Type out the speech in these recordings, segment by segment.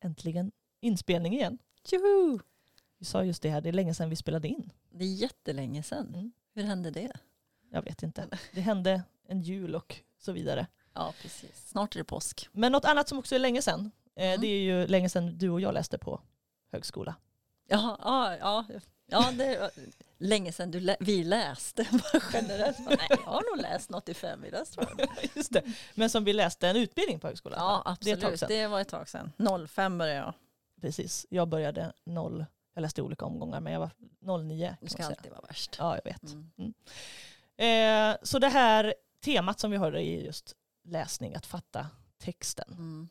äntligen inspelning igen. Tjoho! Vi sa just det här, det är länge sedan vi spelade in. Det är jättelänge sedan. Mm. Hur hände det? Jag vet inte. Det hände en jul och så vidare. Ja, precis. Snart är det påsk. Men något annat som också är länge sedan, eh, Mm. det är ju länge sedan du och jag läste på högskola. Ja, ja, ja, ja det var länge sedan du lä- vi läste. Generellt. Nej, jag har nog läst något i förmiddags tror jag. Just det. Men som vi läste en utbildning på högskolan. Ja, Det absolut. sedan. Det var ett tag sedan. 05 började jag. Precis. Jag började noll, jag läste olika omgångar men jag var 09. Kan Du ska alltid vara värst. Ja, jag vet. Mm. Eh, så det här temat som vi har är just läsning, att fatta texten. Mm.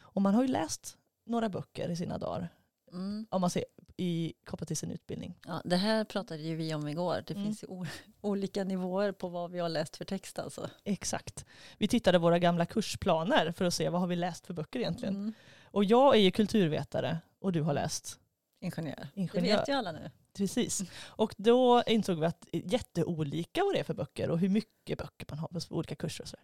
Och man har ju läst några böcker i sina dagar, Mm. om man ser i, kopplat till sin utbildning. Ja, det här pratade ju vi om igår. Det Mm. finns ju olika nivåer på vad vi har läst för text alltså. Exakt. Vi tittade våra gamla kursplaner för att se vad har vi läst för böcker egentligen. Mm. Och jag är ju kulturvetare och du har läst. Ingenjör. Ingenjör. Det vet ju alla nu. Precis. Och då insåg vi att jätteolika vad det är för böcker och hur mycket böcker man har på olika kurser. Och så.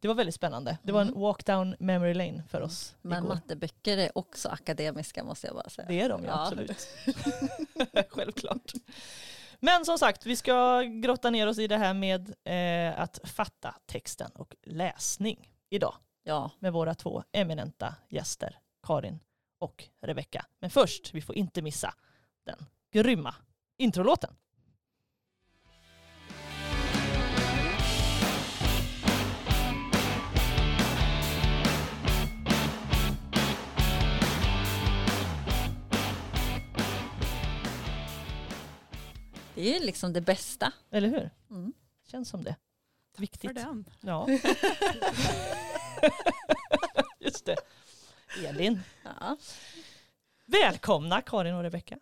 Det var väldigt spännande. Det var en Mm. walk down memory lane för oss Men igår. matteböcker är också akademiska måste jag bara säga. Det är de ju Ja. absolut. Självklart. Men som sagt, vi ska grotta ner oss i det här med eh, att fatta texten och läsning idag Ja, med våra två eminenta gäster, Karin och Rebecka. Men först, vi får inte missa den grymma introlåten. det är ju liksom det bästa. Eller hur? Mm. Känns som det. Viktigt. För den. Ja. Just det. Elin. Ja. Välkomna Karin och Rebecka.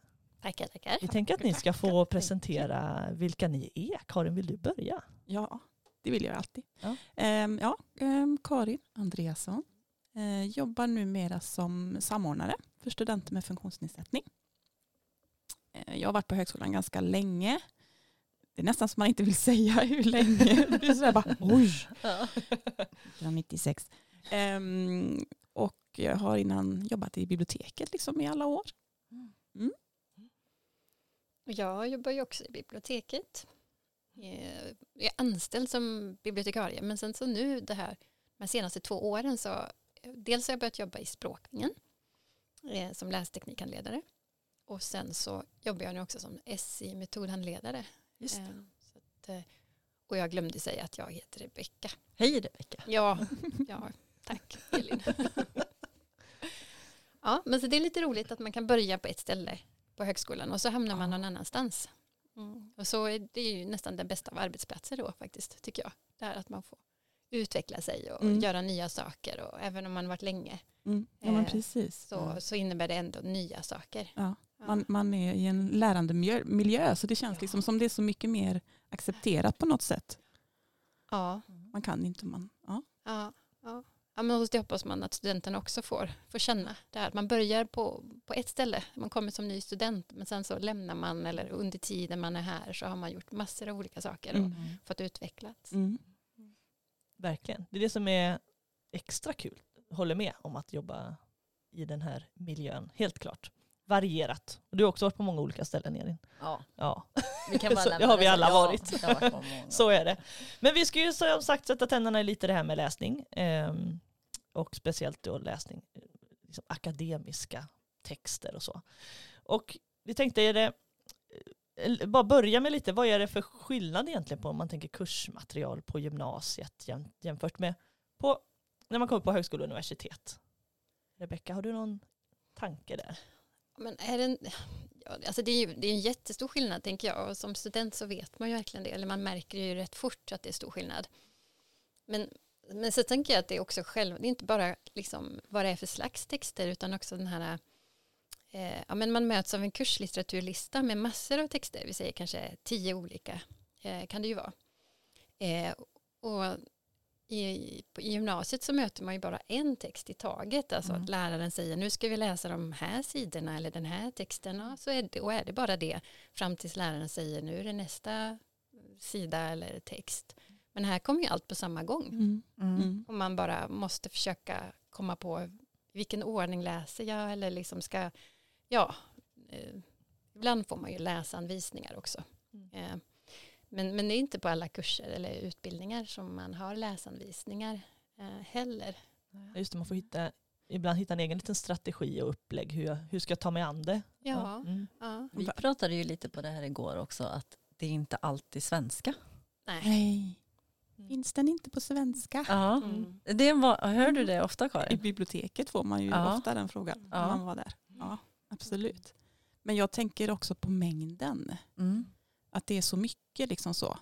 Tackar, tackar. Vi tänker att ni ska få presentera vilka ni är. Karin, vill du börja? Ja, det vill jag alltid. Ja. Ehm, ja, ehm, Karin Andreasson. Eh, jobbar numera som samordnare för studenter med funktionsnedsättning. Eh, jag har varit på högskolan ganska länge. Det är nästan som man inte vill säga hur länge. Det blir sådär bara, oj, Ja. 96. Ehm, och jag har innan jobbat i biblioteket liksom i alla år. Jag jobbar ju också i biblioteket. Eh, Jag är anställd som bibliotekarie men sen så nu det här de senaste två åren så dels har jag börjat jobba i språkningen eh, som lästeknikhandledare och sen så jobbar jag nu också som SI-metodhandledare. Just. Eh, att, och jag glömde säga att jag heter Rebecka. Hej Rebecka. Ja, ja tack Elin. ja, men så det är lite roligt att man kan börja på ett ställe på högskolan och så hamnar man någon annanstans. Mm. Och så är det ju nästan den bästa av arbetsplatser då faktiskt, tycker jag. Det här att man får utveckla sig och Mm. göra nya saker och även om man varit länge Mm. Ja, Eh, precis. så, så innebär det ändå nya saker. Ja. Ja. Man, man är i en lärande miljö, så det känns Ja. liksom som det är så mycket mer accepterat på något sätt. Ja, Man kan inte, man, ja. ja, ja. ja men det hoppas man att studenterna också får, får känna det här. att Man börjar på, på ett ställe, man kommer som ny student men sen så lämnar man eller under tiden man är här så har man gjort massor av olika saker och Mm. fått utvecklats. Mm. Verkligen. Det är det som är extra kul. Håller med om att jobba i den här miljön. Helt klart. Varierat. Och du har också varit på många olika ställen Elin. Ja, Ja, vi kan bara Så- det har vi alla Ja, varit. många. så är det. Men vi ska ju som sagt sätta tänderna i lite det här med läsning. ehm, och speciellt då läsning, eh, liksom akademiska texter och så. Och vi tänkte, är det, eh, bara börja med lite, vad är det för skillnad egentligen på om man tänker kursmaterial på gymnasiet jämfört med på, när man kommer på högskola och universitet? Rebecka, har du någon tanke där? Men är det, en, alltså det, är ju, det är en jättestor skillnad tänker jag och som student så vet man ju verkligen det eller man märker ju rätt fort att det är stor skillnad. Men, men så tänker jag att det är också själv, det är inte bara liksom vad det är för slags texter utan också den här eh, ja, men man möts av en kurslitteraturlista med massor av texter, vi säger kanske tio olika eh, kan det ju vara. Eh, och i, på, i gymnasiet så möter man ju bara en text i taget. Alltså Mm. att läraren säger nu ska vi läsa de här sidorna eller den här texten. Ja, så är det, och är det bara det fram tills läraren säger nu är det nästa sida eller text. Men här kommer ju allt på samma gång. Mm. Mm. Mm. Och man bara måste försöka komma på vilken ordning läser jag eller liksom ska, ja, eh, ibland får man ju läsanvisningar också. Mm. Eh, men, men det är inte på alla kurser eller utbildningar som man har läsanvisningar eh, heller. Just det, man får hitta, ibland hitta en egen liten strategi och upplägg. Hur, jag, hur ska jag ta mig an det? Ja, Mm. ja. Vi pratade ju lite på det här igår också, att det är inte alltid svenska. nej. Nej. Finns den inte på svenska? Ja. Mm. Det var, hör du det ofta I Karin? biblioteket får man ju Ja. ofta den frågan när Ja. man var där. Ja, absolut. Men jag tänker också på mängden. Mm. Att det är så mycket liksom så.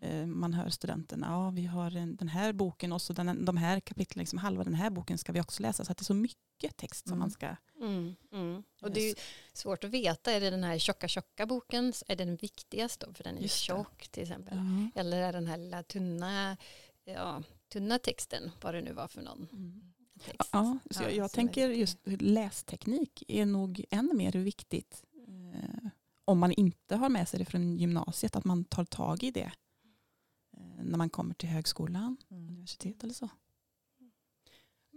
Eh, Man hör studenterna, ja vi har en, den här boken och så den, de här kapitlen, liksom, halva den här boken ska vi också läsa. Så att det är så mycket text som Mm. man ska... Mm, mm. Och det är ju svårt att veta, är det den här tjocka tjocka boken, är det den viktigaste då, för den är ju Just tjock till exempel. Eller är den här lilla tunna, ja, tunna texten, vad det nu var för någon Mm. Text. Ja, så jag, jag tänker just lästeknik är nog än mer viktigt. Eh, om man inte har med sig det från gymnasiet, att man tar tag i det. Eh, när man kommer till högskolan, Mm. universitet eller så.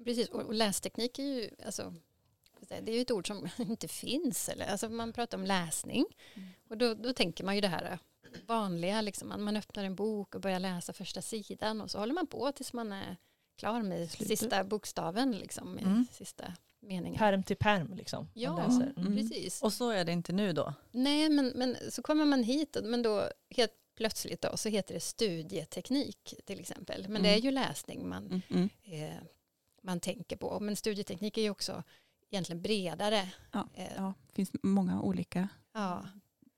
Precis, och, och lästeknik är ju, alltså, det är ju ett ord som inte finns. Eller, alltså man pratar om läsning Mm. och då, då tänker man ju det här vanliga, liksom, man, man öppnar en bok och börjar läsa första sidan och så håller man på tills man är klar med Slutet. sista bokstaven, liksom, Mm. sista meningen. Pärm till pärm liksom. Ja. Mm. Precis. Och så är det inte nu då? Nej, men, men så kommer man hit, men då helt plötsligt då, så heter det studieteknik till exempel. Men det är Mm. ju läsning man, Mm, mm. eh, man tänker på. Men studieteknik är ju också egentligen bredare. Ja, Eh, ja, det finns många olika ja.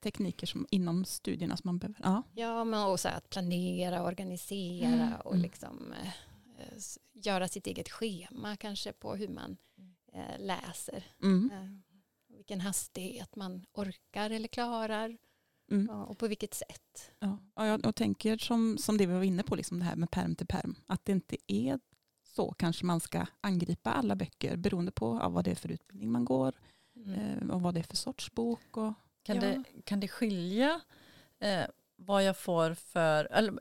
tekniker som, inom studierna som man behöver. Ja. ja, men också att planera, organisera Mm, och mm. liksom eh, göra sitt eget schema kanske på hur man eh, läser. Mm. Eh, vilken hastighet man orkar eller klarar Mm. ja, och på vilket sätt. Ja. Ja, jag, jag tänker som, som det vi var inne på, liksom det här med perm till perm, att det inte är så kanske man ska angripa alla böcker beroende på ja, vad det är för utbildning man går Mm. eh, och vad det är för sorts bok. Och, Kan, Ja. det, kan det skilja eh, vad jag får för, eller,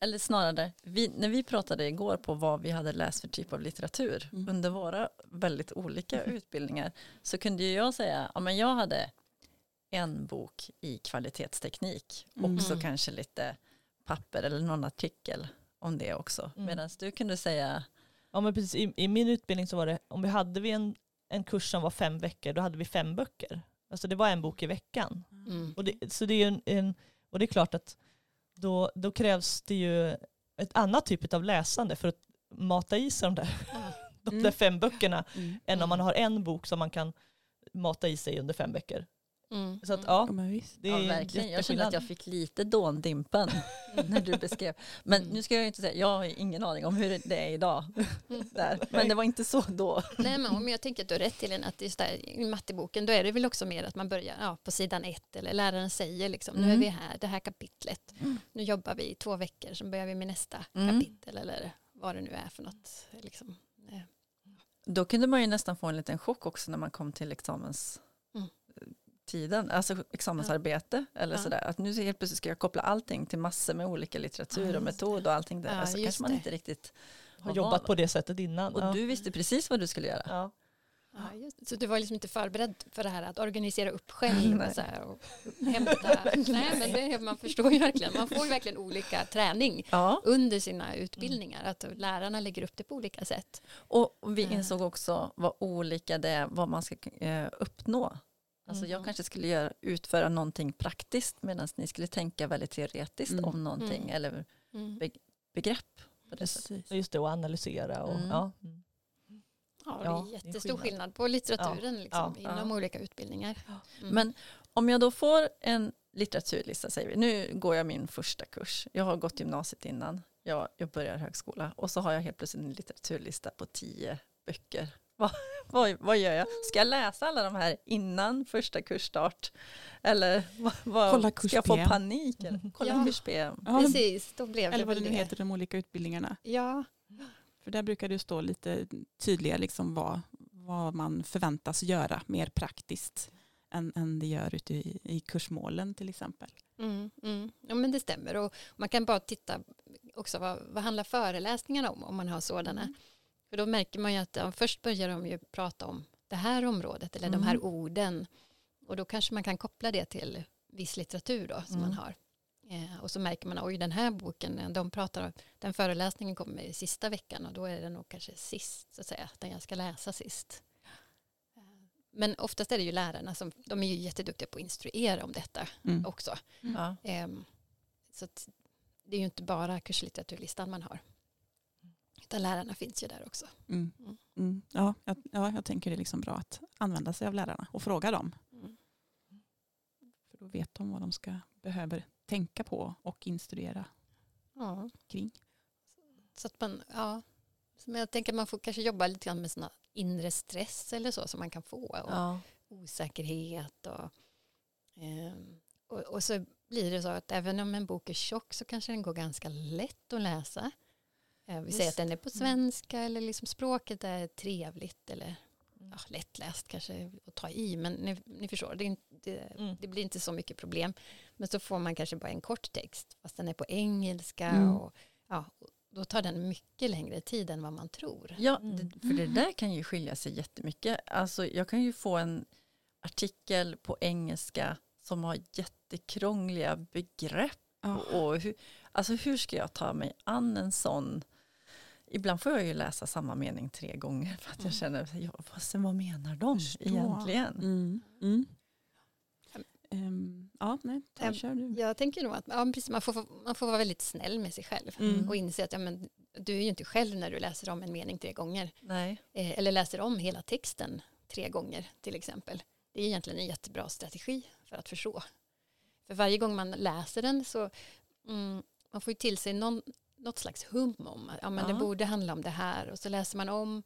eller snarare, vi, när vi pratade igår på vad vi hade läst för typ av litteratur Mm. under våra väldigt olika utbildningar så kunde ju jag säga, ja men jag hade en bok i kvalitetsteknik och Mm. så kanske lite papper eller någon artikel om det också. Mm. Medan du kunde säga, Ja men precis, I, i min utbildning så var det, om vi hade vi en, en kurs som var fem veckor, då hade vi fem böcker. Alltså det var en bok i veckan. Mm. Och det, så det är en, en, och det är klart att då, då krävs det ju ett annat typ av läsande för att mata i sig de där, Ja. de Mm. där fem böckerna Mm. än om man har en bok som man kan mata i sig under fem veckor. Mm. Så att Mm. ja, Ja, det ja är verkligen, jag kände att jag fick lite dåndimpen när du beskrev. Men Mm. nu ska jag ju inte säga, jag har ingen aning om hur det är idag. Mm. Där. Men det var inte så då. Nej, men om jag tänker att du har rätt till att just där, i matteboken då är det väl också mer att man börjar ja, på sidan ett eller läraren säger liksom nu är Mm. vi här, det här kapitlet. Mm. Nu jobbar vi i två veckor, så börjar vi med nästa Mm. kapitel eller vad det nu är för något. Liksom. Då kunde man ju nästan få en liten chock också när man kom till examens Mm. Tiden, alltså examensarbete eller Ja. sådär. Att nu helt plötsligt ska jag koppla allting till massor med olika litteratur Ja, och metod och allting där. Ja, alltså kanske man det. inte riktigt har jobbat på det sättet innan. Och ja. du visste precis vad du skulle göra. Ja. Ja, just, så du var liksom inte förberedd för det här att organisera upp själv Nej. och, så här, och hämta. Nej, men det, man förstår ju verkligen. Man får ju verkligen olika träning Ja, under sina utbildningar. Att lärarna lägger upp det på olika sätt. och vi insåg också vad olika det är, vad man ska eh, uppnå. Alltså jag Mhm. kanske skulle göra, utföra någonting praktiskt medan ni skulle tänka väldigt teoretiskt Mm. om någonting Mm. eller Mm. begrepp. På det sättet. Precis. Just det, och analysera. Och, Mm. ja. Mm. Ja, Ja, det är det är jättestor skillnad. skillnad på litteraturen liksom, Ja, inom ja. olika utbildningar. Mm. Men om jag då får en litteraturlista, säger vi, nu går jag min första kurs, jag har gått gymnasiet innan, jag, jag börjar högskola och så har jag helt plötsligt en litteraturlista på tio böcker. Vad, vad, vad gör jag? Ska jag läsa alla de här innan första kursstart? Eller vad, vad, ska jag få PM. panik? Eller? Kolla Ja. kurs PM. Ja, Precis, då blev eller vad det nu heter, de olika utbildningarna. Ja, För där brukar det stå lite tydligare liksom vad, vad man förväntas göra mer praktiskt än, än det gör ute i, i kursmålen till exempel. mm, mm. ja, men det stämmer. Och man kan bara titta också vad, vad handlar föreläsningarna om, om man har sådana. För då märker man ju att ja, först börjar de ju prata om det här området eller de här Mm. orden. Och då kanske man kan koppla det till viss litteratur då som Mm. man har. Eh, och så märker man, oj den här boken, eh, de pratar, den föreläsningen kommer i sista veckan och då är det nog kanske sist, så att säga, den jag ska läsa sist. Eh, Men oftast är det ju lärarna som, de är ju jätteduktiga på att instruera om detta Mm. också. Ja. Ehm, så att det är ju inte bara kurslitteraturlistan man har. Utan lärarna finns ju där också. Mm. Mm. Mm. Ja, jag, ja, jag tänker det är liksom bra att använda sig av lärarna och fråga dem. Mm. För då vet de vad de ska, behöver tänka på och instruera Ja. kring. Så att man, ja. Men jag tänker att man får kanske jobba lite grann med såna inre stress eller så som man kan få. Och Ja. osäkerhet och, ehm, och, och så blir det så att även om en bok är tjock så kanske den går ganska lätt att läsa. Eh, Vi säger att den är på Mm. svenska eller liksom språket är trevligt eller ja, lättläst kanske att ta i. Men ni, ni förstår, det, inte, Mm. det blir inte så mycket problem. Men så får man kanske bara en kort text fast den är på engelska. Mm. Och, ja, då tar den mycket längre tid än vad man tror. Ja, Mm. det, för det där kan ju skilja sig jättemycket. Alltså, jag kan ju få en artikel på engelska som har jättekrångliga begrepp. Och, och hur, alltså, hur ska jag ta mig an en sån? Ibland får jag ju läsa samma mening tre gånger för att jag Mm. känner, ja, vad, vad menar de Förstå. egentligen? Mm. Mm. Ehm, ja, nej, ta, Ehm, kör du. Jag tänker nog att ja, precis, man, får, man får vara väldigt snäll med sig själv Mm. och inse att ja, men, du är ju inte själv när du läser om en mening tre gånger Nej. eh, eller läser om hela texten tre gånger till exempel. Det är egentligen en jättebra strategi för att förstå. För varje gång man läser den så mm, man får ju till sig någon, något slags hum om att ja, men Ja. det borde handla om det här och så läser man om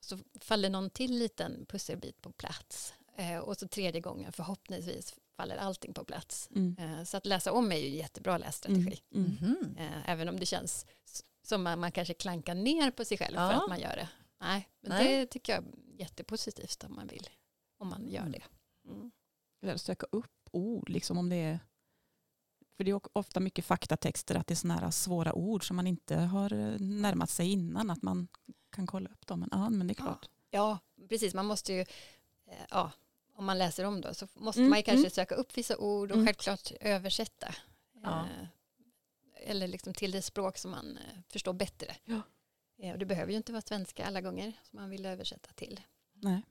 så faller någon till liten pusselbit på plats eh, och så tredje gången förhoppningsvis faller allting på plats. Mm. Eh, Så att läsa om är ju en jättebra lässtrategi. Mm. Mm. Mhm. Eh, Även om det känns som man, man kanske klankar ner på sig själv för Ja. att man gör det. Nej, men Nej. det tycker jag är jättepositivt om man vill. Om man gör Mm. det. Mm. Eller söka upp ord, liksom om det är för det är ofta mycket faktatexter, att det är sådana här svåra ord som man inte har eh, närmat sig innan, att man kan kolla upp dem. Men, ja, men det är klart. Ja, precis. Man måste ju, eh, ja, om man läser om då så måste Mm, man ju kanske mm. söka upp vissa ord och Mm. självklart översätta. Ja. Eh, Eller liksom till det språk som man förstår bättre. Ja. Och det behöver ju inte vara svenska alla gånger som man vill översätta till. Nej.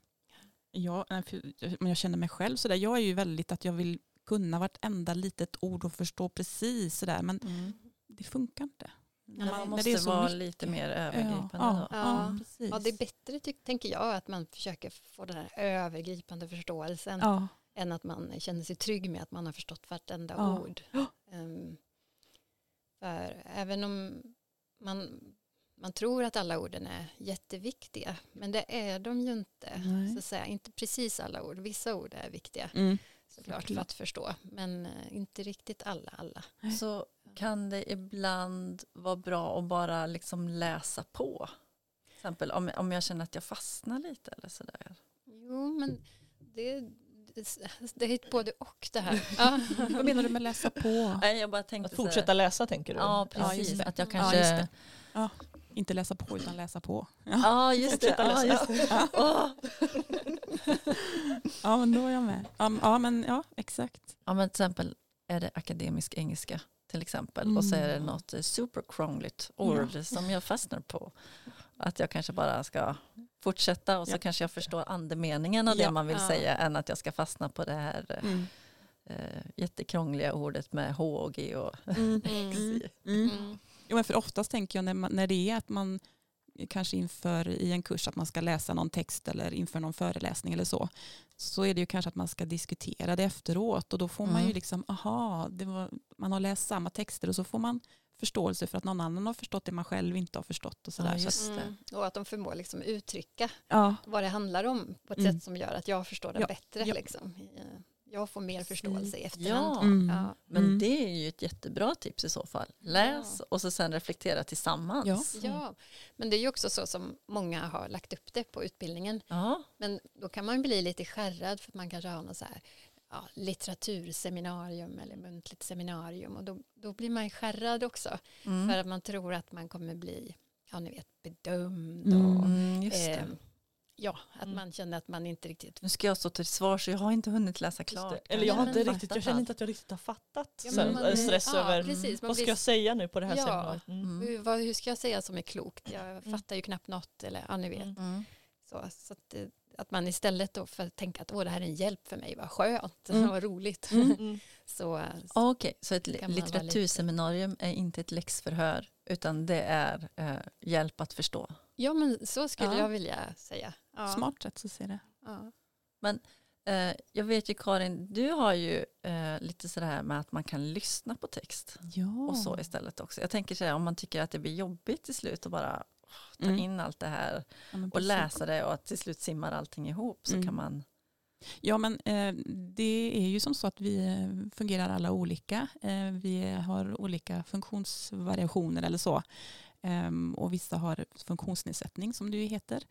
För, men jag känner mig själv sådär, jag är ju väldigt att jag vill kunna vartenda litet ord och förstå precis sådär, men Mm. det funkar inte. När Man måste det är så vara mycket. lite mer Ja, övergripande. ja, då. ja, Ja. precis. Ja, det är bättre ty- tänker jag att man försöker få den här övergripande förståelsen Ja, än att man känner sig trygg med att man har förstått vartenda Ja. ord. Ja. Ehm, för även om man, man tror att alla orden är jätteviktiga, men det är de ju inte. Nej. Så att säga. Inte precis alla ord, vissa ord är viktiga mm. Såklart för att förstå, men eh, inte riktigt alla. alla. Så kan det ibland vara bra att bara liksom läsa på. Till exempel om, om jag känner att jag fastnar lite eller sådär. Jo, men det, det, det är ett både och det här. Ja. Vad menar du med läsa på? Nej, jag bara tänkte Att fortsätta läsa tänker du? Ja, Ja, precis. just det. att jag Ja, kanske... just det. Ja, inte läsa på utan läsa på. Ja, Ja, just det. Ja, läsa. just det. Ja men då är jag med. Ja, m- ja men ja, exakt. Ja, men till exempel är det akademisk engelska till exempel och så är det Mm. något superkrångligt ord som jag fastnar på. Att jag kanske bara ska fortsätta och så Ja. kanske jag förstår andemeningen av det Ja. man vill Ja. säga än att jag ska fastna på det här eh, Mm. eh, jättekrångliga ordet med H och G och Mm. X. Mm. Mm. Jo, men för oftast tänker jag när, man, när det är att man kanske inför i en kurs att man ska läsa någon text eller inför någon föreläsning eller så så är det ju kanske att man ska diskutera det efteråt och då får man Mm. ju liksom aha, det var, man har läst samma texter och så får man förståelse för att någon annan har förstått det man själv inte har förstått och sådär. Ja, så just att, det. Mm. Och att de förmår liksom uttrycka ja, vad det handlar om på ett Mm. sätt som gör att jag förstår det Ja, bättre. ja. Liksom. Jag får mer förståelse i efterhand. Ja, Mm. Ja. men Mm. det är ju ett jättebra tips i så fall. Läs och så sen reflektera tillsammans. Ja. Ja, men det är ju också så som många har lagt upp det på utbildningen. Ja. Men då kan man bli lite skärrad för att man kanske har något så här ja, litteraturseminarium eller muntligt seminarium och då, då blir man skärrad också Mm. för att man tror att man kommer bli ja ni vet, bedömd Mm. och Mm, just det. eh, ja, att Mm. man känner att man inte riktigt Nu ska jag stå till svar så jag har inte hunnit läsa klart. det. Eller jag, Ja, har inte riktigt, jag känner inte att jag riktigt har fattat. Ja, så, här, man- stress ja, över precis, vad ska blir- jag säga nu på det här Ja. seminariet. Mm. Mm. hur, vad, hur ska jag säga som är klokt? Jag fattar ju knappt något eller ja, ni vet. Mm. Mm. Så, så att, eh, att man istället då för att tänka att Åh, det här är en hjälp för mig, vad skönt, Mm. vad roligt. Mm. Mm. så, eh, Ah, Okej, så ett litteraturseminarium är inte ett läxförhör utan det är eh, hjälp att förstå. Ja men så skulle Ja. jag vilja säga. Ja. Smart sätt att se det. Ja. Eh, jag vet ju Karin, du har ju eh, lite sådär med att man kan lyssna på text Ja. och så istället också. Jag tänker så här, om man tycker att det blir jobbigt till slut att bara ta Mm. in allt det här men och läsa det och att till slut simmar allting ihop så Mm. kan man Ja men eh, det är ju som så att vi eh, fungerar alla olika. Eh, vi har olika funktionsvariationer eller så. Ehm, och vissa har funktionsnedsättning som det ju heter.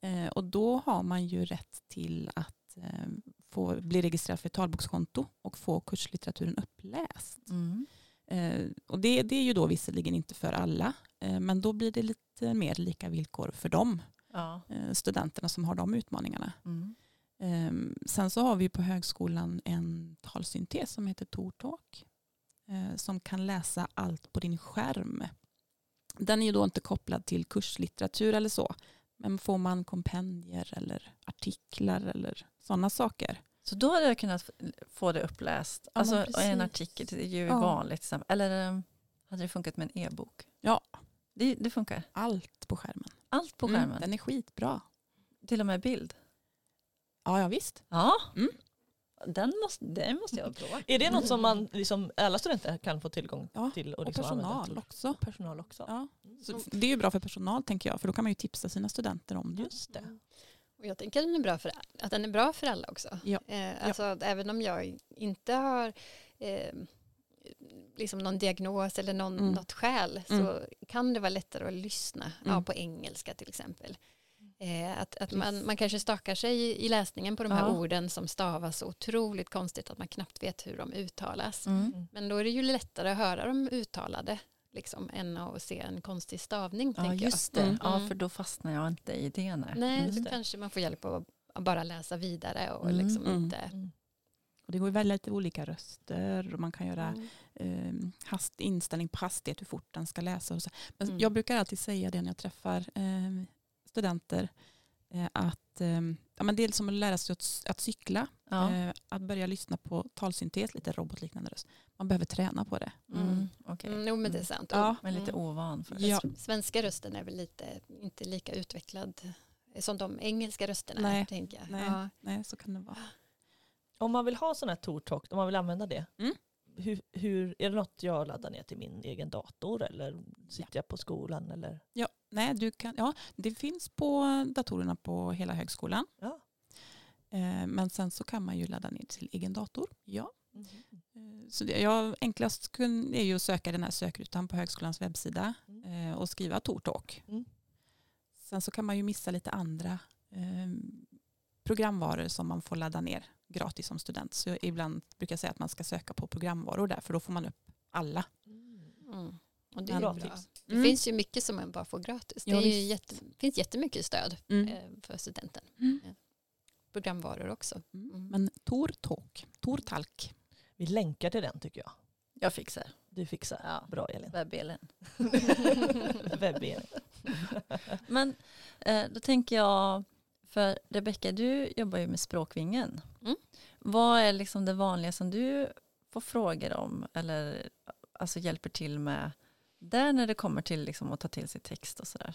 Eh, och då har man ju rätt till att eh, få bli registrerad för ett talbokskonto och få kurslitteraturen uppläst. Eh, och det, det är ju då visserligen inte för alla, eh, men då blir det lite mer lika villkor för de Ja. studenterna som har de utmaningarna. Mm. Ehm, sen så har vi på högskolan en talsyntes som heter TorTalk som kan läsa allt på din skärm. Den är ju då inte kopplad till kurslitteratur eller så. Men får man kompendier eller artiklar eller sådana saker. Så då hade jag kunnat få det uppläst. Ja, alltså en artikel, det är ju Ja. vanligt. Eller eh, hade det funkat med en e-bok? Ja. Det, det funkar. Allt på skärmen. Allt på Mm, skärmen. den är skitbra. Till och med bild. Ja, ja visst. Ja. Mm. Den, måste, den måste jag prova. Är det något som man, liksom, alla studenter kan få tillgång Ja, till? Och liksom använda personal till? också. Personal också. Ja. Så Mm. det är ju bra för personal tänker jag, för då kan man ju tipsa sina studenter om det. Just det. Och jag tänker att den är bra för, att den är bra för alla också. Ja. Eh, alltså, att Även om jag inte har eh, liksom någon diagnos eller någon, Mm. något skäl så kan det vara lättare att lyssna ja, Mm. på engelska till exempel. Eh, att att man, man kanske stakar sig i, i läsningen på de här Ja. orden som stavas så otroligt konstigt att man knappt vet hur de uttalas. Mm. Men då är det ju lättare att höra dem uttalade liksom, än att se en konstig stavning. Ja, just jag. det. Mm. Ja, för då fastnar jag inte i det. Nej. Nej, Just så det. kanske man får hjälp att att bara läsa vidare och Mm, liksom mm. inte... Mm. Och det går lite olika röster och man kan göra Mm. eh, hast, inställning på hastighet, hur fort den ska läsa. Och så. Men Mm. Jag brukar alltid säga det när jag träffar eh, studenter, eh, att eh, ja, men det är som att lära sig att, att cykla, Ja. eh, att börja lyssna på talsyntes, lite robotliknande röst. Man behöver träna på det. Mm. okej. Mm, jo, men det är sant. Ja. Men lite Mm. ovan för Ja. Svenska rösten är väl lite, inte lika utvecklad som de engelska rösterna. Nej, Tänker jag. nej. Ja. Nej, så kan det vara. Om man vill ha sån här TorTalk, om man vill använda det, Mm. Hur, hur, är det något jag laddar ner till min egen dator eller sitter jag på skolan? Eller? Ja, nej, du kan, ja, det finns på datorerna på hela högskolan. Ja. Eh, men sen så kan man ju ladda ner till egen dator. Ja. Mm. Eh, Så det, ja, enklast kun- är ju att söka den här sökrutan på högskolans webbsida Mm. eh, och skriva TorTalk. Mm. Sen så kan man ju missa lite andra eh, programvaror som man får ladda ner gratis som student. Så ibland brukar jag säga att man ska söka på programvaror där för då får man upp alla. Mm. Och det är bra tips. Det Mm. finns ju mycket som man bara får gratis. Det Ja, är ju visst. jätte, finns jättemycket stöd Mm. eh, för studenten. Mm. Programvaror också. Mm. Mm. Men TorTalk, TorTalk. Vi länkar till den tycker jag. Jag fixar. Du fixar. Ja. Bra Elin. Webbelen. Webb-Elin. Men eh, då tänker jag, för Rebecka du jobbar ju med Språkvingen. Mm. Vad är liksom det vanliga som du får frågor om eller alltså hjälper till med där när det kommer till liksom att ta till sig text och sådär?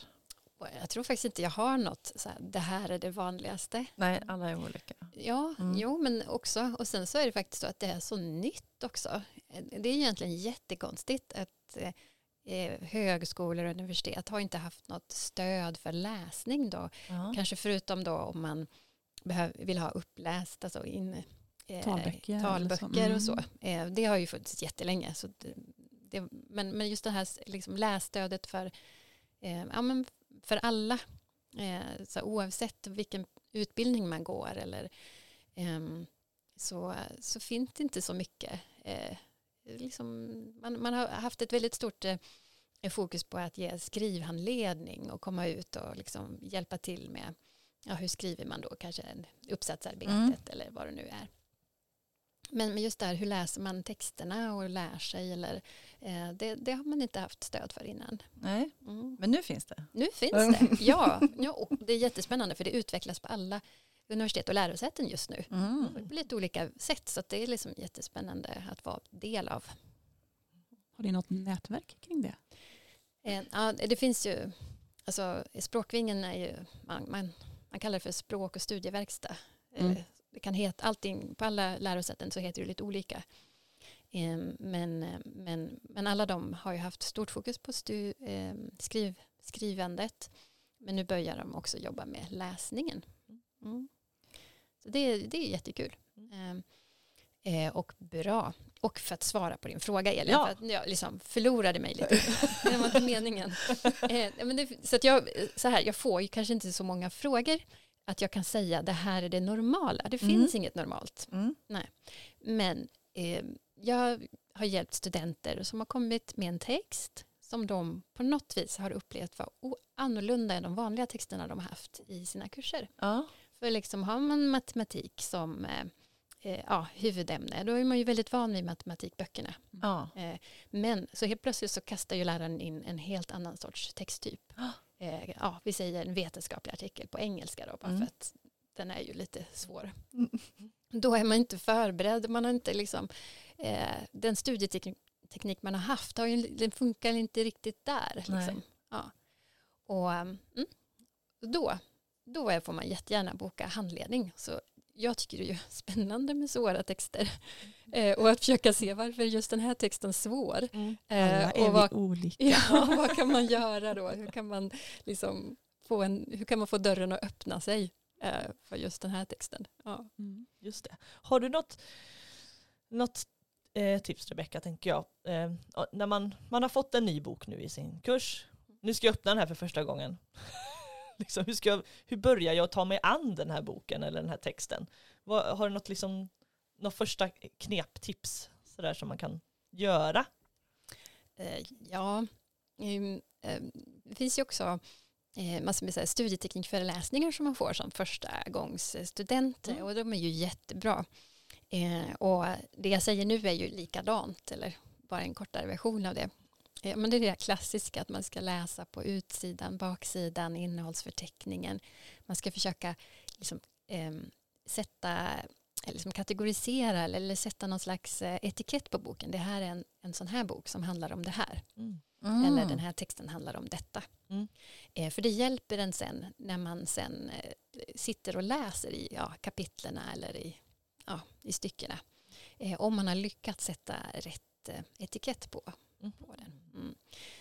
Jag tror faktiskt inte jag har något, så här, det här är det vanligaste. Nej, alla är olika. Ja, Mm. jo men också, och sen så är det faktiskt så att det är så nytt också. Eh, Det är egentligen jättekonstigt att eh, högskolor och universitet har inte haft något stöd för läsning då. Ja. Kanske förutom då om man vill ha uppläst, alltså in, eh, Talböcker talböcker så. och så. Mm. Eh, det har ju funnits jättelänge. Så det, det, men, men just det här liksom lässtödet för, eh, ja, men för alla, eh, så oavsett vilken utbildning man går eller ehm, så, så finns det inte så mycket. Eh, liksom, man, man har haft ett väldigt stort eh, fokus på att ge skrivhandledning och komma ut och liksom hjälpa till med ja, hur skriver man då kanske uppsatsarbetet Mm. eller vad det nu är. Men men just där hur läser man texterna och lär sig eller eh, det, det har man inte haft stöd för innan. Nej, Mm. men nu finns det. Nu finns det, ja. ja det är jättespännande för det utvecklas på alla universitet och lärosäten just nu. Mm. På lite olika sätt så det är liksom jättespännande att vara del av. Har ni något nätverk kring det? Eh, Ja, det finns ju, alltså språkvingen är ju, man, man, man kallar det för språk och studieverkstad. Mm. Eh, Det kan heta, allting, på alla lärosäten så heter det lite olika. Eh, Men, men, men alla de har ju haft stort fokus på stu, eh, skriv, skrivandet. Men nu börjar de också jobba med läsningen. Mm. Så det, det är jättekul. Eh, eh, och bra. Och för att svara på din fråga Elin, Ja. för att jag liksom förlorade mig lite. det var inte meningen. Eh, men det, så att jag, så här, jag får ju kanske inte så många frågor att jag kan säga det här är det normala. Det Mm. finns inget normalt. Mm. Men eh, jag har hjälpt studenter som har kommit med en text som de på något vis har upplevt var annorlunda än de vanliga texterna de har haft i sina kurser. Ja. För liksom har man matematik som eh, ja, huvudämne då är man ju väldigt van vid matematikböckerna. Ja. Eh, men så helt plötsligt så kastar ju läraren in en helt annan sorts texttyp. Eh, ja, vi säger en vetenskaplig artikel på engelska då, bara Mm. för att den är ju lite svår. Då är man inte förberedd, man har inte liksom, eh, den studieteknik man har haft, har ju, den funkar inte riktigt där. Liksom. Ja. Och mm, då, då får man jättegärna boka handledning. Så jag tycker det är spännande med svåra texter. Eh, och att försöka se varför är just den här texten svår. Mm. Eh, Alla är och vad, vi olika. ja, vad kan man göra då? Hur kan man, liksom få, en, hur kan man få dörren att öppna sig eh, för just den här texten? Ja. Mm. Just det. Har du något, något eh, tips Rebecka, tänker jag. Eh, när man, man har fått en ny bok nu i sin kurs. Nu ska jag öppna den här för första gången. liksom, hur, ska jag, hur börjar jag ta mig an den här boken eller den här texten? Vad, har du något, liksom, något första kneptips sådär, som man kan göra? Eh, ja, ehm, det finns ju också eh, massor med så här studieteknikföreläsningar som man får som första gångs student Mm. och de är ju jättebra. Eh, och det jag säger nu är ju likadant eller bara en kortare version av det. Eh, men det är det klassiska att man ska läsa på utsidan, baksidan, innehållsförteckningen. Man ska försöka liksom, ehm, sätta eller liksom kategorisera eller, sätta någon slags eh, etikett på boken. Det här är en, en sån här bok som handlar om det här. Mm. Mm. Eller den här texten handlar om detta. Mm. Eh, för det hjälper en sen när man sen eh, sitter och läser i ja, kapitlerna eller i, ja, i styckena. Eh, om man har lyckats sätta rätt eh, etikett på. På den. Mm.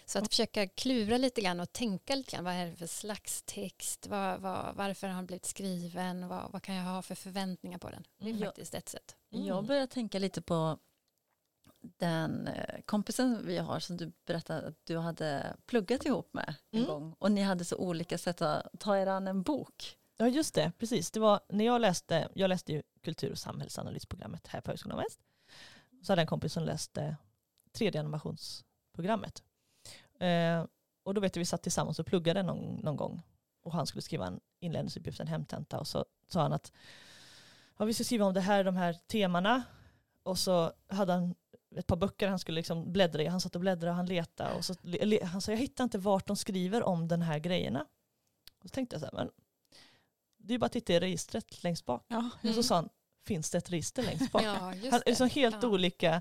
Så att försöka klura lite grann och tänka lite grann. Vad är det för slags text? Vad, vad, varför har den blivit skriven? Vad, vad kan jag ha för förväntningar på den? Det är Mm. faktiskt ett sätt. Mm. Jag börjar tänka lite på den eh, kompisen vi har som du berättade att du hade pluggat ihop med en Mm. gång och ni hade så olika sätt att ta er an en bok. Ja just det, precis. Det var när jag läste, jag läste ju kultur och samhällsanalysprogrammet här på Högskolan Väst. Så hade jag en kompis som läste 3D-animationsprogrammet. Eh, och då vet jag vi satt tillsammans och pluggade någon, någon gång. Och han skulle skriva en inledningsuppgift, en hemtenta. Och så sa han att ja, vi ska skriva om det här, de här temana. Och så hade han ett par böcker han skulle liksom bläddra i. Han satt och bläddrade och han letade. Och så, le- han sa jag hittar inte vart de skriver om den här grejerna. Och så tänkte jag så här, men det är ju bara att titta i registret längst bak. Ja. Och så Mm. sa han, finns det ett register längst bak? Ja, just Han, liksom helt Ja. olika,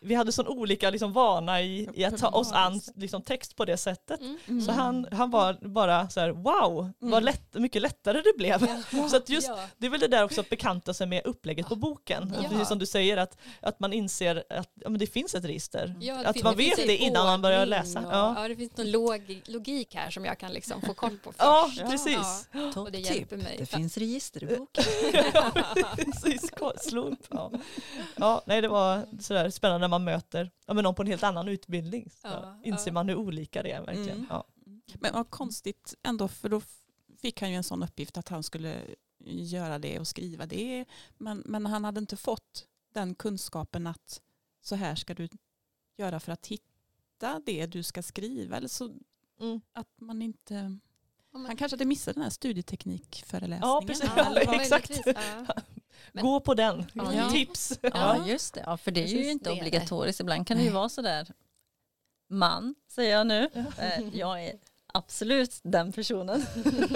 vi hade sån olika liksom vana i, i att ta oss an liksom text på det sättet. Mm. Mm. Så han, han var bara så här, wow, vad Mm. lätt, mycket lättare det blev. Så att just, Ja. det är väl det där också att bekanta sig med upplägget på boken. Ja. Precis som du säger, att, att man inser att ja, men det finns ett register. Ja, att man vet det innan man börjar läsa. och- Ja, ja, det finns någon log, logik här som jag kan liksom få koll på först. ja Ja. precis. Ja, och det hjälper mig. det finns register i boken. Precis, upp. Ja. ja, nej det var sådär spännande när man möter ja, men någon på en helt annan utbildning. Så Ja, inser ja. man hur olika det är verkligen. Mm. Ja. Men vad konstigt ändå, för då fick han ju en sån uppgift att han skulle göra det och skriva det. Men, men han hade inte fått den kunskapen att så här ska du göra för att hitta det du ska skriva. Eller så Mm. att man inte... Han kanske hade missat den här studieteknikföreläsningen. Ja, precis. Ja, exakt. ja. Men- Gå på den. Ja. Tips. Ja, just det. Ja, för det är ju Precis, inte är det. obligatoriskt. Ibland kan det ju vara sådär, man säger jag nu, Eh, jag är absolut den personen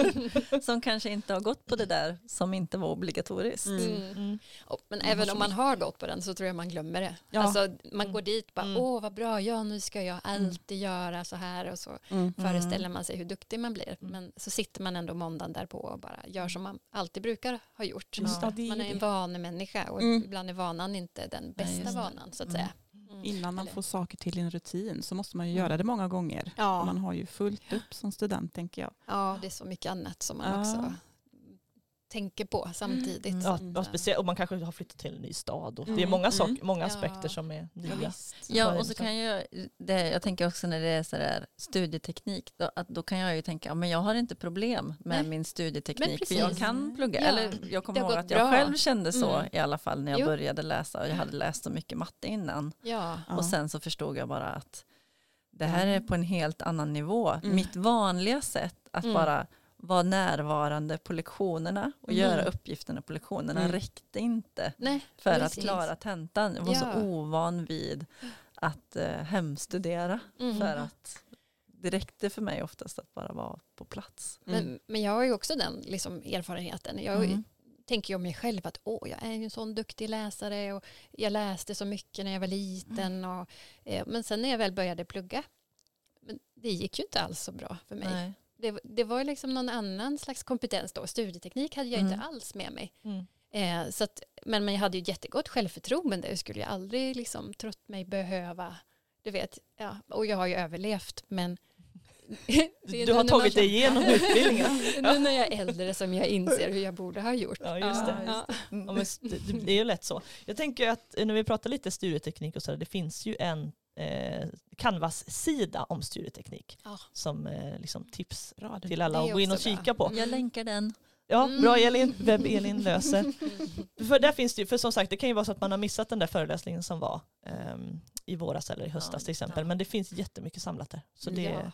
som kanske inte har gått på det där som inte var obligatoriskt. Mm. Mm. Och, men Man har även om man har gått på den så tror jag man glömmer det. Ja. Alltså, man Mm. går dit bara, Mm. åh vad bra, ja nu ska jag alltid göra så här och så Mm. föreställer man sig hur duktig man blir. Mm. Men så sitter man ändå måndagen därpå och bara gör som man alltid brukar ha gjort. Ja. Man är en vanemänniska och Mm. ibland är vanan inte den bästa det. vanan så att Mm. säga. Mm. Innan man Eller- får saker till en rutin så måste man ju Mm. göra det många gånger. Ja. Man har ju fullt upp som student tänker jag. Ja, det är så mycket annat som man Ja. också tänker på samtidigt. Mm. Ja, Så ja, att, speciellt, och man kanske har flyttat till en ny stad. Och Det är Mm, många, mm. sak, många Ja. aspekter som är nya. visst. Ja, och så kan jag, det, jag tänker också när det är sådär studieteknik, då, att då kan jag ju tänka, ja, men jag har inte problem med Nej. min studieteknik, för jag kan plugga. Ja, Eller jag kommer ihåg att jag bra. själv kände så Mm. i alla fall när jag Jo. började läsa och jag hade läst så mycket matte innan. ja. Ja. Och sen så förstod jag bara att det här är på en helt annan nivå. Mm. Mitt vanliga sätt att Mm. bara vara närvarande på lektionerna och Mm. göra uppgifterna på lektionerna Mm. räckte inte Nej, för att precis. klara tentan. Jag var Ja. så ovan vid att eh, hemstudera Mm. för att det räckte för mig oftast att bara vara på plats. Men, men jag har ju också den liksom, erfarenheten. Jag Mm. tänker ju om mig själv att åh, jag är ju en sån duktig läsare och jag läste så mycket när jag var liten. Och, eh, men sen när jag väl började plugga, men det gick ju inte alls så bra för mig. Nej. Det, det var liksom någon annan slags kompetens då. Studieteknik hade jag Mm. inte alls med mig. Mm. Eh, så att, men, men jag hade ju jättegott självförtroende. Jag skulle ju aldrig liksom trott mig behöva, du vet, ja, och jag har ju överlevt men det Du har tagit dig igenom utbildningen. nu när jag är äldre som jag inser hur jag borde ha gjort. Ja, just det. Ja. Ja, men st- det, det är ju lätt så. Jag tänker att när vi pratar lite studieteknik och så, där, det finns ju en eh, Canvas-sida om studieteknik Ja. som eh, liksom tips Bra, du. till alla är att gå in och kika på. Jag länkar den. Ja, Mm. bra Elin. Webb-Elin löser. För där finns det för som sagt det kan ju vara så att man har missat den där föreläsningen som var ehm, i våras eller i höstas till exempel. ja. Men det finns jättemycket samlat där. Så det är Ja.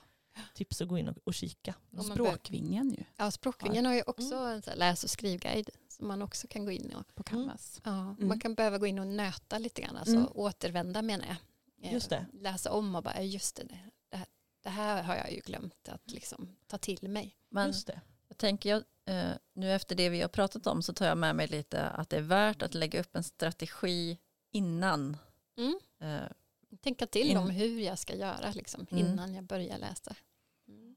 tips att gå in och, och kika. Man Språkvingen ju Ja, Språkvingen har ju också en sån här läs och skrivguide som man också kan gå in och på Canvas. ja, Mm. man kan behöva gå in och nöta lite grann, alltså Mm. återvända menar jag. Eh, Just det. Läsa om och bara, "Ja, just det, det här, det här har jag ju glömt att liksom ta till mig. Men Just det. jag tänker, jag, eh, nu efter det vi har pratat om så tar jag med mig lite att det är värt att lägga upp en strategi innan. Mm. Eh, Tänka till In- om hur jag ska göra liksom, Mm. innan jag börjar läsa. Mm.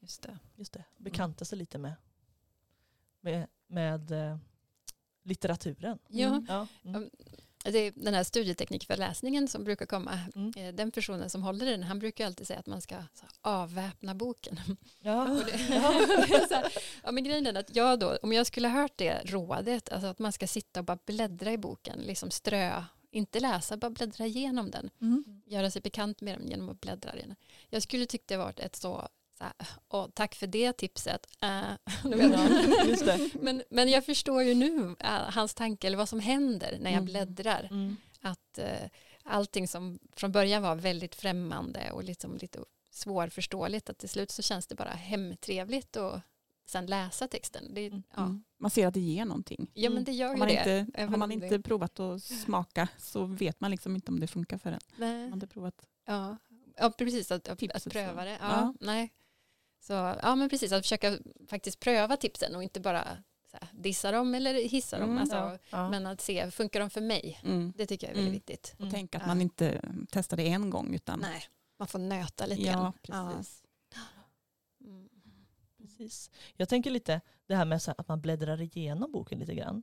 just det. Just det. Bekanta sig lite med, med, med litteraturen. Ja, Mm. Ja. Det är den här studieteknikförläsningen som brukar komma. Mm. Eh, Den personen som håller den, han brukar alltid säga att man ska så, avväpna boken. Ja. Det, så här, ja, men grejen är att jag då, om jag skulle ha hört det rådet, alltså att man ska sitta och bara bläddra i boken, liksom strö, inte läsa, bara bläddra igenom den, Mm. göra sig bekant med den genom att bläddra i den. Jag skulle tycka det varit ett så här, åh, tack för det tipset. Äh, men, men jag förstår ju nu äh, hans tanke, eller vad som händer när jag Mm. bläddrar. Mm. Att äh, allting som från början var väldigt främmande och liksom lite svårförståeligt, att till slut så känns det bara hemtrevligt och sen läsa texten. Det, Mm. ja. Mm. Man ser att det ger någonting. ja, men det gör Har ju man, det. inte, har man det- inte provat att smaka så vet man liksom inte om det funkar för en. Nej. Man inte provat. Ja. ja, precis. Att, att, att pröva det. Ja, Ja. Nej. Så, ja, men precis. Att försöka faktiskt pröva tipsen och inte bara så här, dissa dem eller hissa dem. Mm, Alltså, Ja, ja. Men att se, funkar de för mig? Mm. Det tycker jag är väldigt Mm. viktigt. Och Mm. tänka att Ja. man inte testar det en gång utan Nej, man får nöta lite ja, grann. precis. Mm. Precis. Jag tänker lite det här med så här att man bläddrar igenom boken lite grann.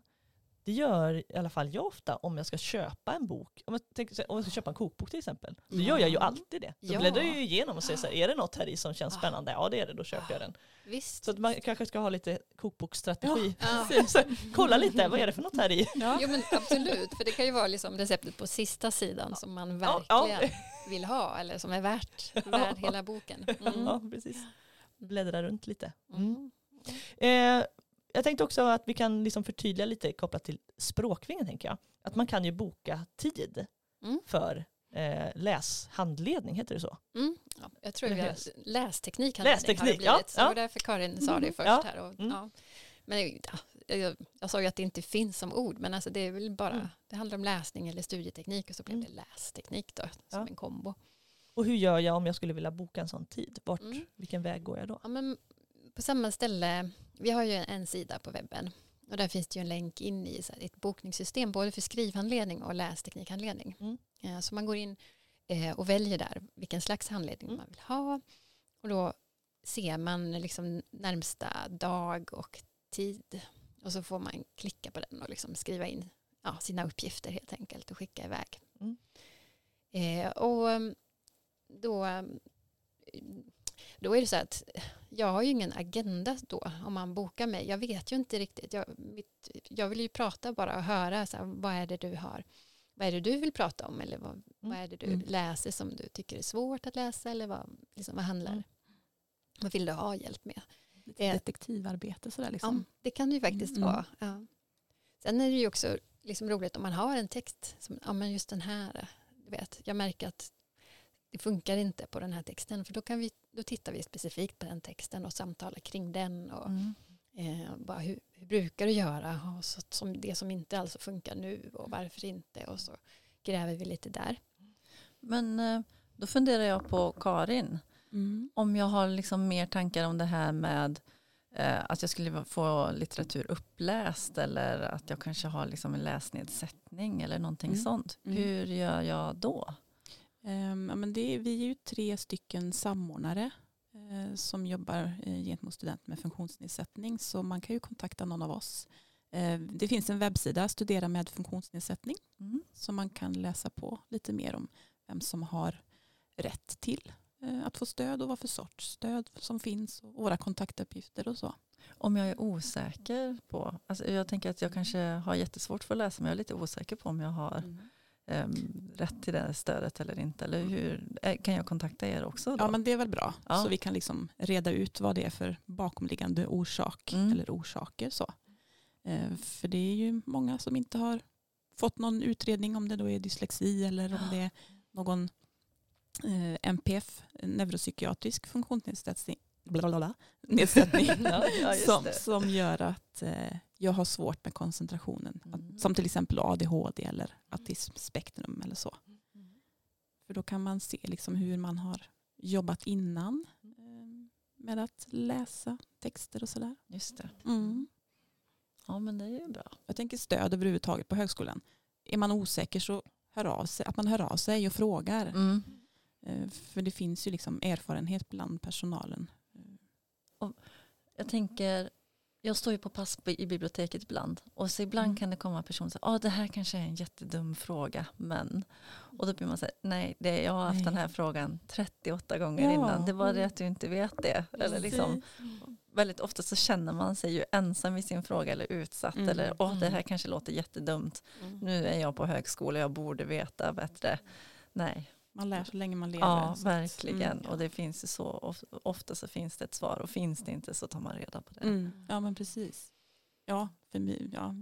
Det gör i alla fall jag ofta om jag ska köpa en bok. Om jag, tänker, om jag ska köpa en kokbok till exempel. Då Ja. gör jag ju alltid det. Då Ja. bläddrar jag ju igenom och ser så här, är det något här i som känns Ah. spännande? Ja det är det, då köper jag den. Visst. Så att man kanske ska ha lite kokboksstrategi. Ja. Så Kolla lite, vad är det för något här i? Ja. Jo men absolut, för det kan ju vara liksom receptet på sista sidan som man verkligen vill ha eller som är värt, värd hela boken. Mm. Ja, precis. Bläddra runt lite. Mm. Eh, jag tänkte också att vi kan liksom förtydliga lite kopplat till språkvingen tänker jag. Att man kan ju boka tid Mm. för eh, läshandledning, heter det så? Mm. Ja, jag tror vi har läs- lästeknik, har det blivit. ja, Så det var därför Karin sa det Mm, först ja, här. Och, mm. ja. Men ja, jag, jag sa ju att det inte finns som ord, men alltså det är väl bara, Mm. det handlar om läsning eller studieteknik och så blev Mm. det lästeknik då, som Ja. en kombo. Och hur gör jag om jag skulle vilja boka en sån tid? Vart, Mm. Vilken väg går jag då? Ja, men på samma ställe, vi har ju en sida på webben och där finns det ju en länk in i här, ett bokningssystem både för skrivhandledning och lästeknikhandledning. Mm. Eh, Så man går in eh, och väljer där vilken slags handledning Mm. man vill ha och då ser man liksom närmsta dag och tid och så får man klicka på den och liksom skriva in ja, sina uppgifter helt enkelt och skicka iväg. Mm. Eh, och då, då är det så att jag har ju ingen agenda då om man bokar mig. Jag vet ju inte riktigt. Jag, mitt, jag vill ju prata bara och höra så här, vad är det du har. Vad är det du vill prata om eller vad, vad är det du Mm. läser som du tycker är svårt att läsa eller vad, liksom, vad handlar Mm. Vad vill du ha hjälp med? Lite Eh, detektivarbete sådär liksom. Ja, det kan det ju faktiskt Mm. vara. Ja. Sen är det ju också liksom roligt om man har en text, som, ja men just den här, du vet, jag märker att det funkar inte på den här texten, för då, kan vi, då tittar vi specifikt på den texten och samtalar kring den och Mm. eh, bara hur, hur brukar du göra och så, som det som inte alls funkar nu och varför inte och så gräver vi lite där. Men eh, då funderar jag på Karin. Mm. Om jag har liksom mer tankar om det här med eh, att jag skulle få litteratur uppläst eller att jag kanske har liksom en läsnedsättning eller någonting Mm. sånt. Mm. Hur gör jag då? Ehm, ja, men det vi är ju tre stycken samordnare eh, som jobbar eh, gentemot studenter med funktionsnedsättning. Så man kan ju kontakta någon av oss. Eh, det finns en webbsida, Studera med funktionsnedsättning, Mm. som man kan läsa på lite mer om vem som har rätt till eh, att få stöd och vad för sorts stöd som finns och våra kontaktuppgifter och så. Om jag är osäker på, alltså jag tänker att jag kanske har jättesvårt för att läsa men jag är lite osäker på om jag har em, rätt till det stödet eller inte. Eller hur, eh, kan jag kontakta er också? Då? Ja men det är väl bra. Ja. Så vi kan liksom reda ut vad det är för bakomliggande orsak Mm. eller orsaker. Så. Eh, för det är ju många som inte har fått någon utredning om det då är dyslexi eller om det är någon eh, NPF, neuropsykiatrisk funktionsnedsättning blablabla, nedsättning Ja, ja, som, som gör att eh, jag har svårt med koncentrationen. Mm. Som till exempel ADHD eller autismspektrum eller så. För då kan man se liksom hur man har jobbat innan eh, med att läsa texter och sådär. Just det. Mm. Ja men det är ju bra. Jag tänker stöd överhuvudtaget på högskolan. Är man osäker så hör av sig, att man hör av sig och frågar. Mm. Eh, För det finns ju liksom erfarenhet bland personalen. Jag tänker, jag står ju på pass i biblioteket ibland och så ibland Mm. kan det komma personer som säger, ah, det här kanske är en jättedum fråga, men. Och då blir man så här, nej, det, jag har haft Nej. den här frågan 38 gånger Ja. innan, det var det att du inte vet det. Eller liksom, väldigt ofta så känner man sig ju ensam i sin fråga eller utsatt Mm. eller, åh det här Mm. kanske låter jättedumt, Mm. nu är jag på högskola, jag borde veta bättre. Nej, Man lär så länge man lever. ja verkligen. Mm. Och det finns ju så, of- ofta så finns det ett svar och finns det inte så tar man reda på det. Mm. Ja men precis. Ja, för vi, ja,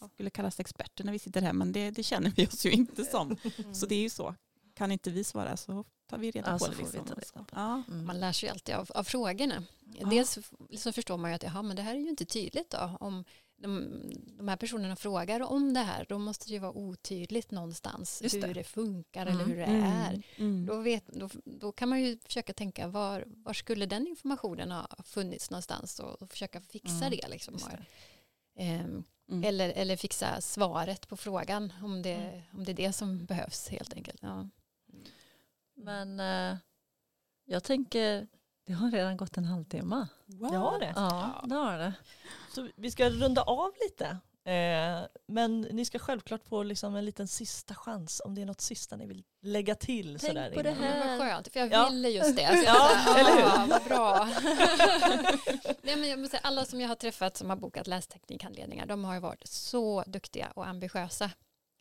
Ja. skulle kallas experter när vi sitter här men det, det känner vi oss ju inte som. Mm. Så det är ju så. Kan inte vi svara så tar vi reda Ja, på det. Liksom. reda på det. Ja. Mm. Man lär sig alltid av, av frågorna. Ja. Dels så förstår man ju att jaha, men det här är ju inte tydligt då. Om de, de här personerna frågar om det här, då måste det ju vara otydligt någonstans Just hur det. det, funkar Mm. eller hur det är. Mm. Mm. Då, vet, då, då kan man ju försöka tänka var, var skulle den informationen ha funnits någonstans och, och försöka fixa Mm, det. Liksom. Ehm, Mm. eller, eller fixa svaret på frågan om det, Mm. om det är det som behövs helt enkelt. Ja. Men eh, jag tänker, det har redan gått en halvtimme. Wow. Det har det. Ja, det har det. Så vi ska runda av lite. Eh, men ni ska självklart få liksom en liten sista chans om det är något sista ni vill lägga till. Tänk sådär på det innan. här. Men vad skönt, för jag Ja. ville just det. Så Ja, här, eller hur? "Ah, Vad bra. Nej, men jag måste säga, alla som jag har träffat som har bokat lästeknikhandledningar, de har ju varit så duktiga och ambitiösa.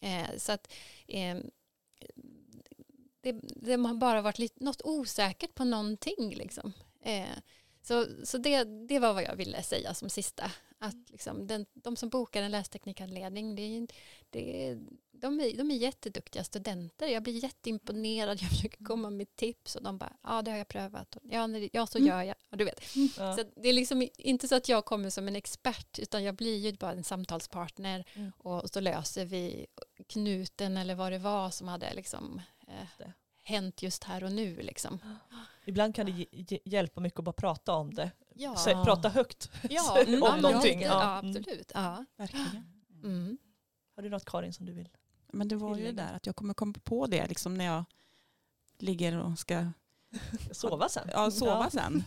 Eh, så att eh, det, det har bara varit lite, något osäkert på någonting. Liksom. Eh, så så det, det var vad jag ville säga som sista. Att liksom den, de som bokar en lästeknikhandledning, det det de, är, de är jätteduktiga studenter. Jag blir jätteimponerad, jag försöker komma med tips och de bara, ja det har jag prövat. Ja, när det- ja så Mm. gör jag. Ja, du vet. Ja. Så det är liksom inte så att jag kommer som en expert utan jag blir ju bara en samtalspartner Mm. och så löser vi knuten eller vad det var som hade liksom, eh. Hänt just här och nu. Liksom. Ibland kan det hjälpa mycket att bara prata om det. Ja, Säg, prata högt ja, Mm. om ja, någonting. Ja, Mm. absolut. Ja. Verkligen. Mm. Har du något Karin som du vill? Men det var ju det där att jag kommer komma på det liksom när jag ligger och ska Sova sen? ja, sova sen.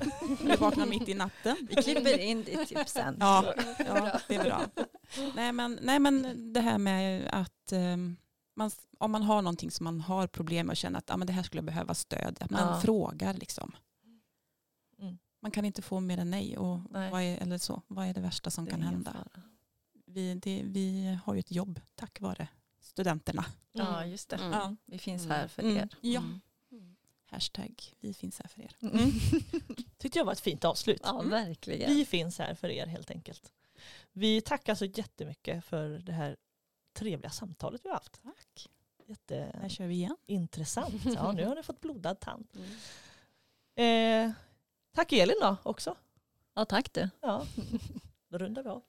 Jag vaknar mitt i natten. Vi klipper in ditt tips sen. Ja, ja, det är bra. Nej men, nej men det här med att ehm, man, om man har någonting som man har problem med och känner att ah, men det här skulle behöva stöd, att man Ja. frågar liksom. Mm. Man kan inte få mer än nej. Och Nej. Vad, är, eller så, vad är det värsta som Det kan hända? fara. Vi, det, vi har ju ett jobb tack vare studenterna. Ja, just det. Mm. Ja. Vi finns Mm. här för Mm. er. Ja. Mm. Hashtag vi finns här för er. Mm. tyckte jag var ett fint avslut. Ja, verkligen. Vi finns här för er helt enkelt. Vi tackar så jättemycket för det här trevliga samtalet vi har haft. Tack. Här kör vi igen. Jätteintressant. Ja, nu har ni fått blodad tand. Mm. Eh, tack Elin då också. Ja, tack du. Ja, då rundar vi av.